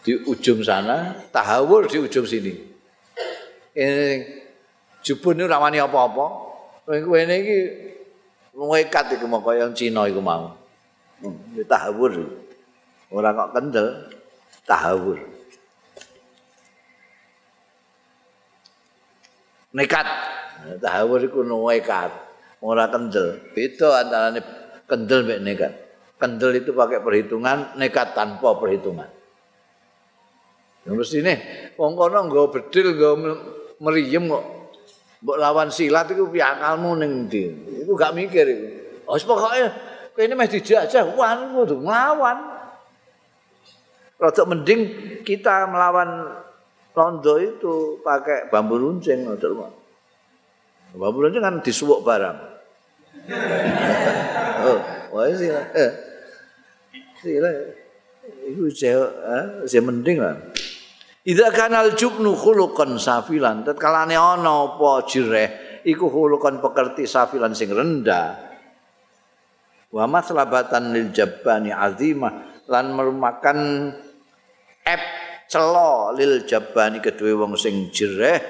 di ujung sana, tahawur di ujung sini. Ini jubun ini ramani apa-apa. Ini iki ngekat iku mau kaya Cina iku mau. Hmm, tahawur. Ora kok kendel, tahawur. Nekat. Tahawur iku nekat. Ora kendel. Beda antara kendel mek nekat. Kendel itu pakai perhitungan, nekat tanpa perhitungan. Ya mesti wong kono nggo bedil nggo meriem kok. Mbok lawan silat iku piye akalmu ning ndi? Iku gak mikir iku. Wis pokoke kene meh dijajah wan kudu nglawan. Rada mending kita melawan londo itu pakai bambu runcing ngono. Bambu runcing kan disuwuk barang. oh, wah sila. Eh. Sila. Iku jauh, eh, mending lah. Idza kanal jubnu khuluqan safilan, tatkalane ana apa jireh iku khuluqan pekerti safilan sing rendah. Wa maslabatan lil jabbani azimah lan merumakan ep celo lil jabbani kedue wong sing jireh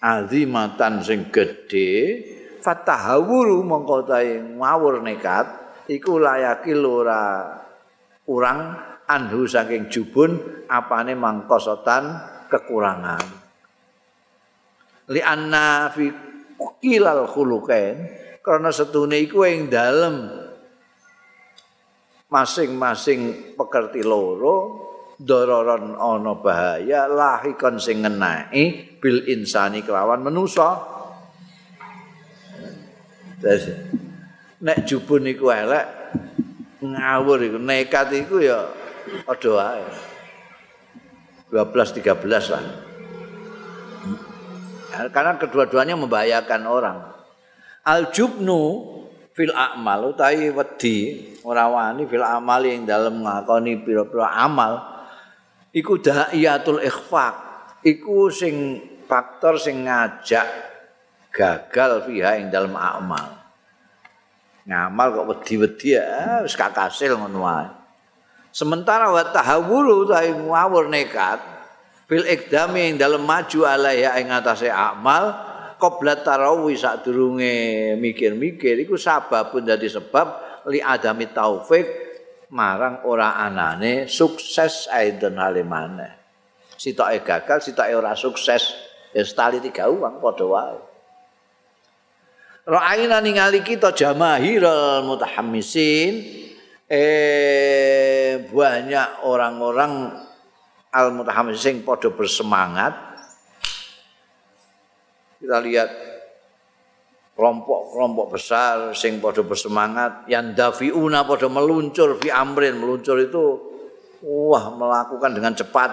azimatan sing gedhe. Fatahawuru mongko tae ngawur nekat iku layaki ora kurang anhu saking jubun apane mangkosotan kekurangan. Li anna fi kilal khuluqain karena setune iku ing dalem masing-masing pekerti loro dororon ana bahaya lahikon sing ngenai bil insani kelawan manusa. Nek jubun iku elek ngawur iku nekat iku ya padha wae. 12 13 lah. Karena kedua-duanya membahayakan orang. Al jubnu fil a'mal utawi wedi ora wani fil amal yang dalam ngakoni pira-pira amal iku da'iyatul ikhfaq. Iku sing faktor sing ngajak gagal fiha ing dalam amal. Ngamal kok wedi-wedi ya wis kakasil ngono wae Sementara wa tahawulu ta ngawur nekat fil ikdami ing dalem maju alaiha ing atase amal qabla tarawih sadurunge mikir-mikir iku sababun dadi sebab li adami taufik marang ora anane sukses aidon halimane. Sitoke gagal, sitoke ora sukses. Ya setali tiga uang padha wae. Ra'ayna ningali kita jamahirul mutahammisin eh banyak orang-orang al sing padha bersemangat. Kita lihat kelompok-kelompok besar sing padha bersemangat yang dafiuna padha meluncur fi amrin. Meluncur itu wah melakukan dengan cepat.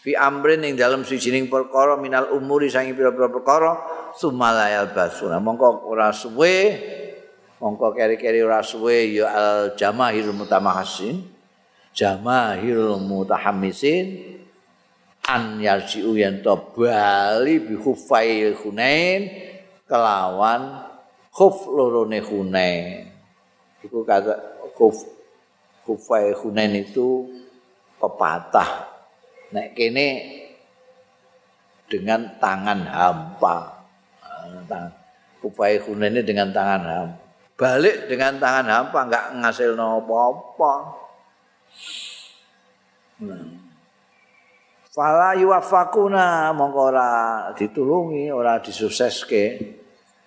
Fi amrin yang dalam sijining perkara minal umuri sangi pira-pira perkara sumalayal basuna mongko ora suwe mongko keri-keri ora suwe ya al jamaahirul mutamahassin jamaahirul mutahammisin an yarji'u yen bali bi khufai hunain kelawan khuf lorone hunain. Iku kata khuf khufai hunain itu pepatah. Nek kene dengan tangan hampa. Nah, khufai hunain dengan tangan hampa balik dengan tangan hampa enggak ngasil apa-apa. Fala yuwafakuna mongko ora ditulungi, ora disuseske.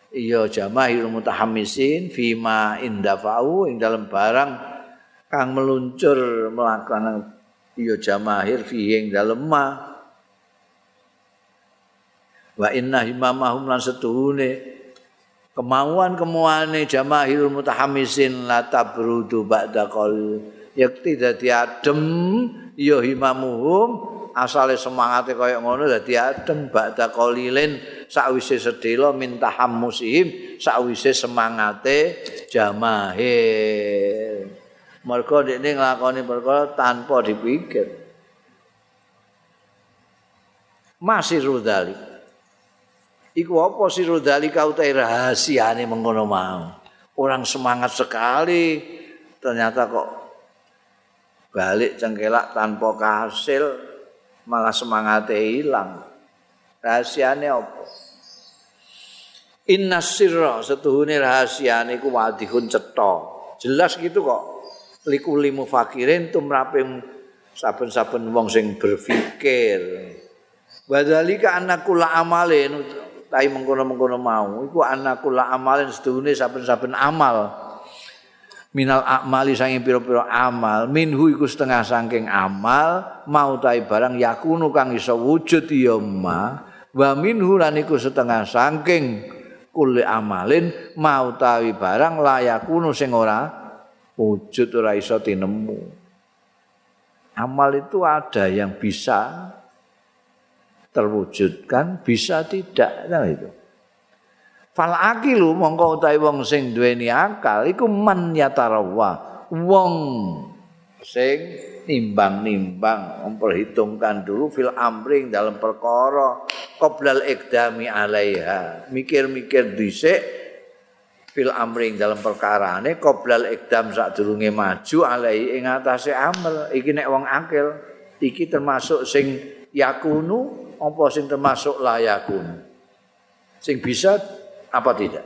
Iya jamaahir mutahammisin fima indafa'u ing dalam barang kang meluncur melakukan iya jamaahir fi ing dalem ma. Wa inna himamahum lan setuhune kemauan kemuane jamaahil mutahamisin la tabrudu ba'da qal yakti dadi adem ya himamuhum. Asale semangate kaya ngono dadi adem ba'da qalilin sakwise sedela minta hammusihim sakwise semangate jamahir mergo dekne nglakoni perkara tanpa dipikir. Masih rudali iku apa sih rudali kau tahu rahasiane mengono mau orang semangat sekali ternyata kok balik cengkelak tanpa kasil malah semangatnya hilang. Rahasianya apa? Inna sirra setuhune rahasiane ku wadihun cetha. Jelas gitu kok. Liku limu fakirin tumraping saben-saben wong sing berpikir. Wadhalika anakula amalin tai mengkono-mengkono mau iku anakula amalin setuhune saben-saben amal. minal akmali sanging pira-pira amal minhu iku setengah saking amal mau tai barang yakunu kang iso wujud ya ma wa minhu lan iku setengah saking kule amalin mau tawi barang layakunu sing ora wujud ora iso tinemu amal itu ada yang bisa terwujudkan bisa tidak nah itu Fal akilu mongko utahe wong sing duweni akal iku man yatarawa. Wong sing nimbang-nimbang memperhitungkan dulu fil amring dalam perkara qoblal ikdami alaiha. Mikir-mikir dhisik fil amring dalam perkara ini qoblal ikdam sadurunge maju alai ing atase amal. Iki nek wong akil iki termasuk sing yakunu apa sing termasuk layakun. Sing bisa apa tidak?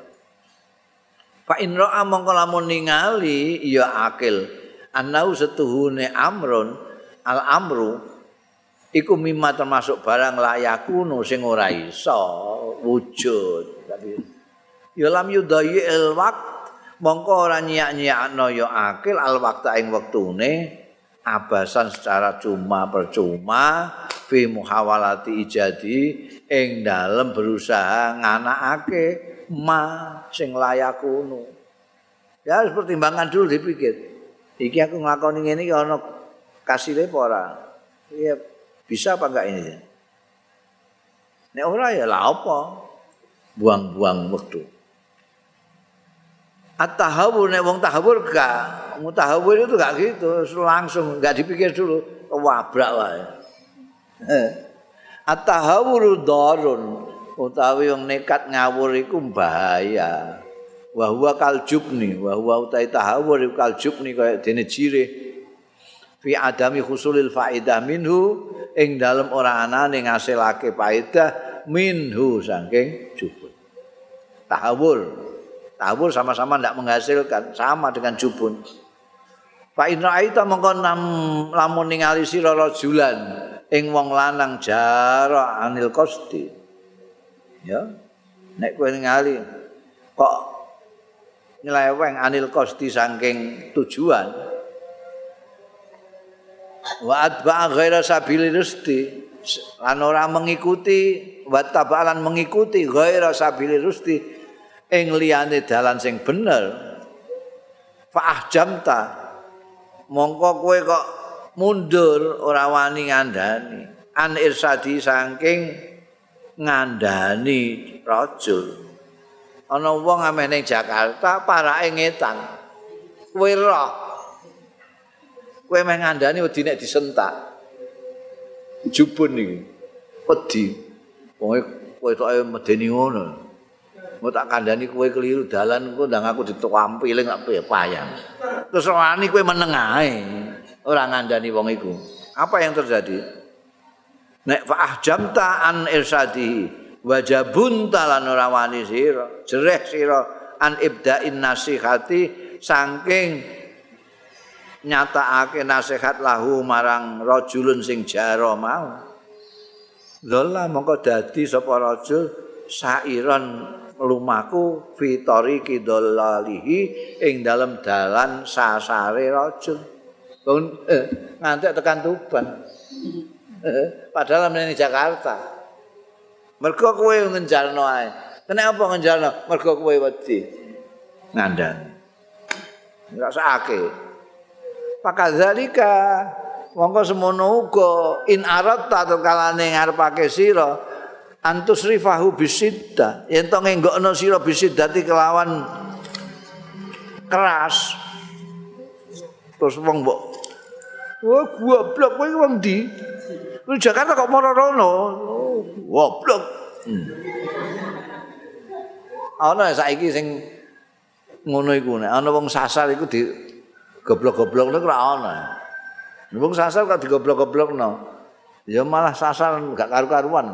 Fa in ra'a mongko lamun ningali ya akil anau setuhune amrun al amru iku mimma termasuk barang layakunu sing ora iso wujud tapi ya lam yudayi al waqt mongko ora nyiak-nyiakno ya akil al waqta ing wektune abasan secara cuma percuma fi muhawalati ijadi ing dalem berusaha nganakake ma sing layak kuno. Ya harus pertimbangan dulu dipikir. Iki aku nglakoni ngene iki ana kasile apa ora? Iya, bisa apa enggak ini? Nek ora ya lah apa? Buang-buang waktu. At-tahawur nek wong tahawur gak, wong tahawur itu gak gitu, langsung gak dipikir dulu, wabrak wae. At-tahawur darun, utawi wong nekat ngawur iku bahaya. Wa huwa kaljubni, wa huwa utai tahawur iku kaljubni kaya dene jire. Fi adami husulil faidah minhu ing dalem ora anane ngasilake faedah minhu saking jubun. Tahawur. Tahawur sama-sama ndak menghasilkan, sama dengan jubun. Fa in ra'aita mongko lamun ningali sira rajulan ing wong lanang jara anil qasti. ya. Nek kowe ngali kok nyeleweng anil kosti saking tujuan? Wa atba ghaira sabili rusti lan ora mengikuti wa tabalan mengikuti ghaira sabili rusti ing liyane dalan sing bener. Fa ahjamta. Mongko kowe kok mundur ora wani ngandani an irsadi saking ngandani rajul. Ana wong ameh ning Jakarta parake ngetan. Kowe roh. Kowe meh ngandani wedi nek disentak. Jubun iki. Wedi. Wong kowe tok medeni ngono. Mau tak kandani kowe keliru dalan engko ndang aku dituampi ling tak payah. Terus wani kowe meneng ae. Ora ngandani wong iku. Apa yang terjadi? nek fa jamta an irsadi wajabun talan ora wani sira jereh sira an ibdain nasihati saking nyatakake nasihat lahu marang rajulun sing jaro mau Lola mongko dadi sapa rajul sairon lumaku fitori kidolalihi ing dalam dalan sasare rajul. Eh, nganti tekan Tuban. padahal meneng Jakarta. Mergo kowe ngenjarno ae. Kenapa ngenjarno? Mergo kowe wedi. Ngandani. Enggak sakake. pakadzalika mongko semono uga in arat ta kalane ngarepake sira antus rifahu bisidda yen to ngenggokno sira bisiddati kelawan keras terus wong mbok wah goblok kowe wong ndi Lu Jakarta kok moro rono goblok hmm. ana saiki sing ngono iku nek ana wong sasar iku di goblok-goblok nek ora ana wong sasar kok digoblok-goblokno ya malah sasar gak karu-karuan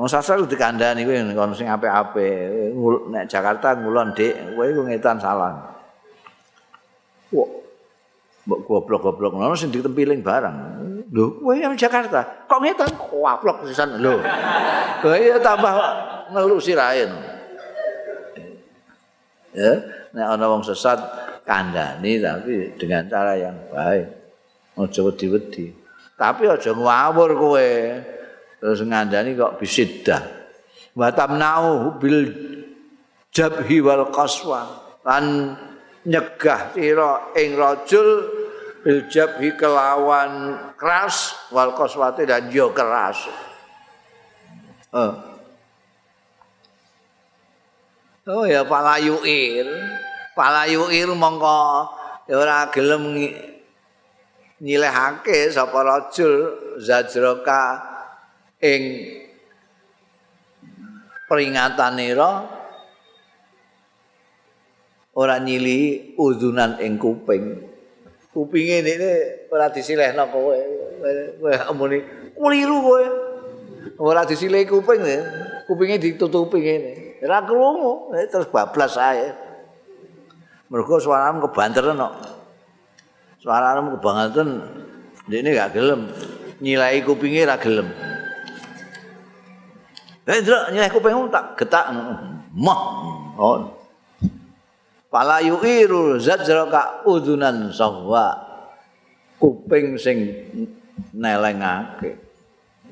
Wong sasar dikandani kowe kono sing apik-apik. Nek Jakarta ngulon Dik, kowe iku ngetan salah. Wah. Mbok goblok-goblok ngono sing ditempiling barang. Lho, kowe yang Jakarta, kok ngetan kuaplok sisan lho. Lho iya tambah ngelu sirahe. Ya, nek ana wong sesat kandani tapi dengan cara yang baik. Aja wedi-wedi. Tapi aja ngawur kowe. terus ngandani kok bisiddah wa tamna'u bil jabhi wal qaswa lan nyegah sira ing rajul bil jabhi kelawan keras wal qaswati dan yo keras. Oh. oh ya palayuir palayuir mongko ya ora gelem nyilehake sapa rajul zajraka ing peringatan nira ora nyili udunan ing kuping. Kupinge ini ora disilehno kowe. Kowe amune kuliru kowe. Ora disileh kuping ne kupinge ditutupi ngene ora krungu terus bablas ae. Mergo suaramu kebanteran kok. Suaramu kebangetan ini gak gelem. Nyilai kupinge ra gelem. Eh, ndelok nyeleh kupingmu tak getak. Mah. Oh. Pala yu'iru zajraka udunan sahwa. Kuping sing nelengake.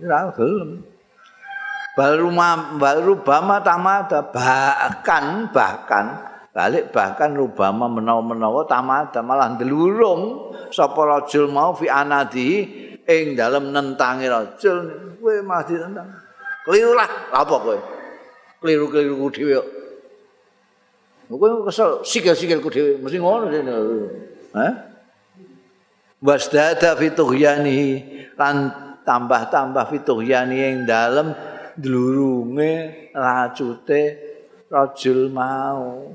Ora gelem. Baru baru bama tamada bahkan bahkan balik bahkan rubama menawa-menawa tamada malah ndelurung sapa rajul mau fi anadi ing dalem nentangi rajul kowe mah ditentang Keliru lah, apa kowe? Keliru-keliru dhewe. Kowe kesel sikil-sikil ku dhewe, mesti ngono dene. Hah? Wasdada fituhyani lan tambah-tambah fituhyani yang dalam dlurunge racute rajul mau.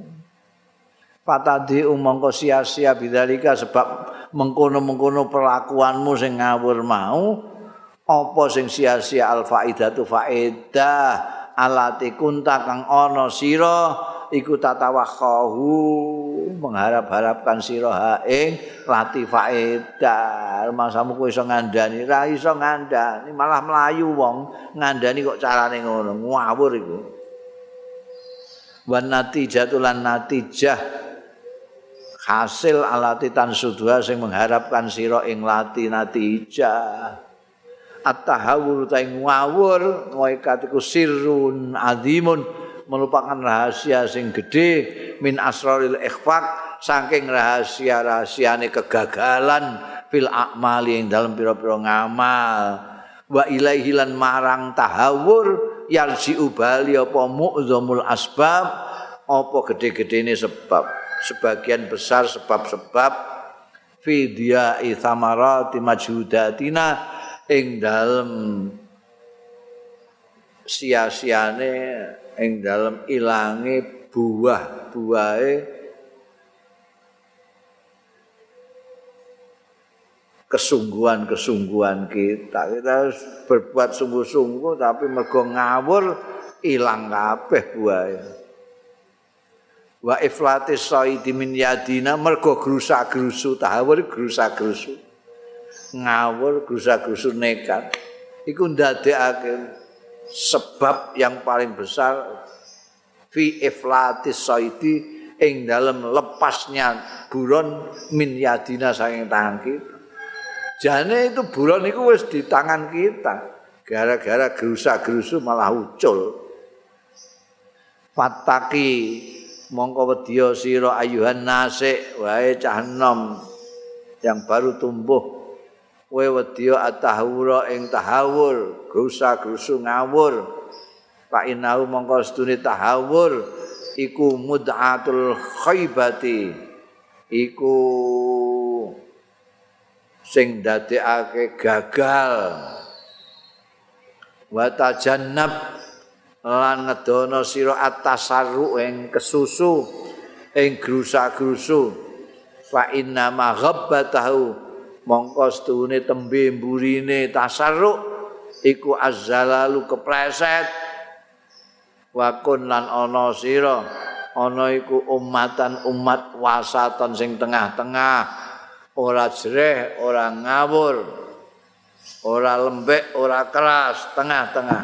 Fatadi umangka sia-sia bidzalika sebab mengkono-mengkono perlakuanmu sing ngawur mau apa sing sia-sia al faidatu faedah alati kunta kang ana sira iku tatawakhahu mengharap-harapkan sira ha ing lati faedah masamu kowe iso ngandani? Ra iso ngandani malah melayu wong. Ngandani kok carane ngono? Ngawur iku. Wan natijatu lan natijah. Hasil alati tan sudua sing mengharapkan sira ing lati natijah. At-tahawur ta ngawur ngoikat iku sirrun azimun merupakan rahasia sing gede min asraril ikhfaq saking rahasia-rahasiane kegagalan fil a'mali yang dalam pira-pira ngamal. Wa ilaihi lan marang tahawur yarsi ubali apa mu'zamul asbab apa gede-gedene sebab sebagian besar sebab-sebab fi diya'i thamarati majhudatina ing dalem sia-siane ing dalem ilange buah-buahe kesungguhan-kesungguhan kita. Kita harus berbuat sungguh-sungguh tapi mergo ngawur ilang kabeh buahe. Wa iflatis saidi min yadina mergo grusak-grusu tahawur grusak-grusu. Ngawur grusa-grusu nekat. Iku ndadekake sebab yang paling besar fi iflatis saidi ing dalam lepasnya buron min yadina saking tangan kita. Jane itu buron itu wis di tangan kita. Gara-gara gerusa-gerusu malah ucul. Fataki mongko wedya sira ayuhan nasik wae cah enom yang baru tumbuh kowe wedya atahura ing tahawur grusa-grusu ngawur. Pak inau mongko sedune tahawur iku mud'atul khaybati iku sing dadekake gagal. Wa tajannab. Lan ngedono sira atasarru ing kesusu ing grusa-grusu. Fa inna ma ghabbatahu mongko stune tembe mburine tasarruk iku azzalalu kepleset. Wakun lan ana sira. Ana iku umatan umat wasatan sing tengah-tengah. Ora jereh ora ngawur. Ora lembek ora keras tengah-tengah.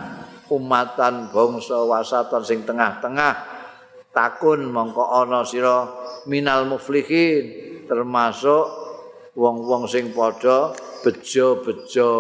Umatan bangsa wasatan sing tengah-tengah. Takun mongko ana sira minal muflihin termasuk wong-wong sing padha bejo-bejo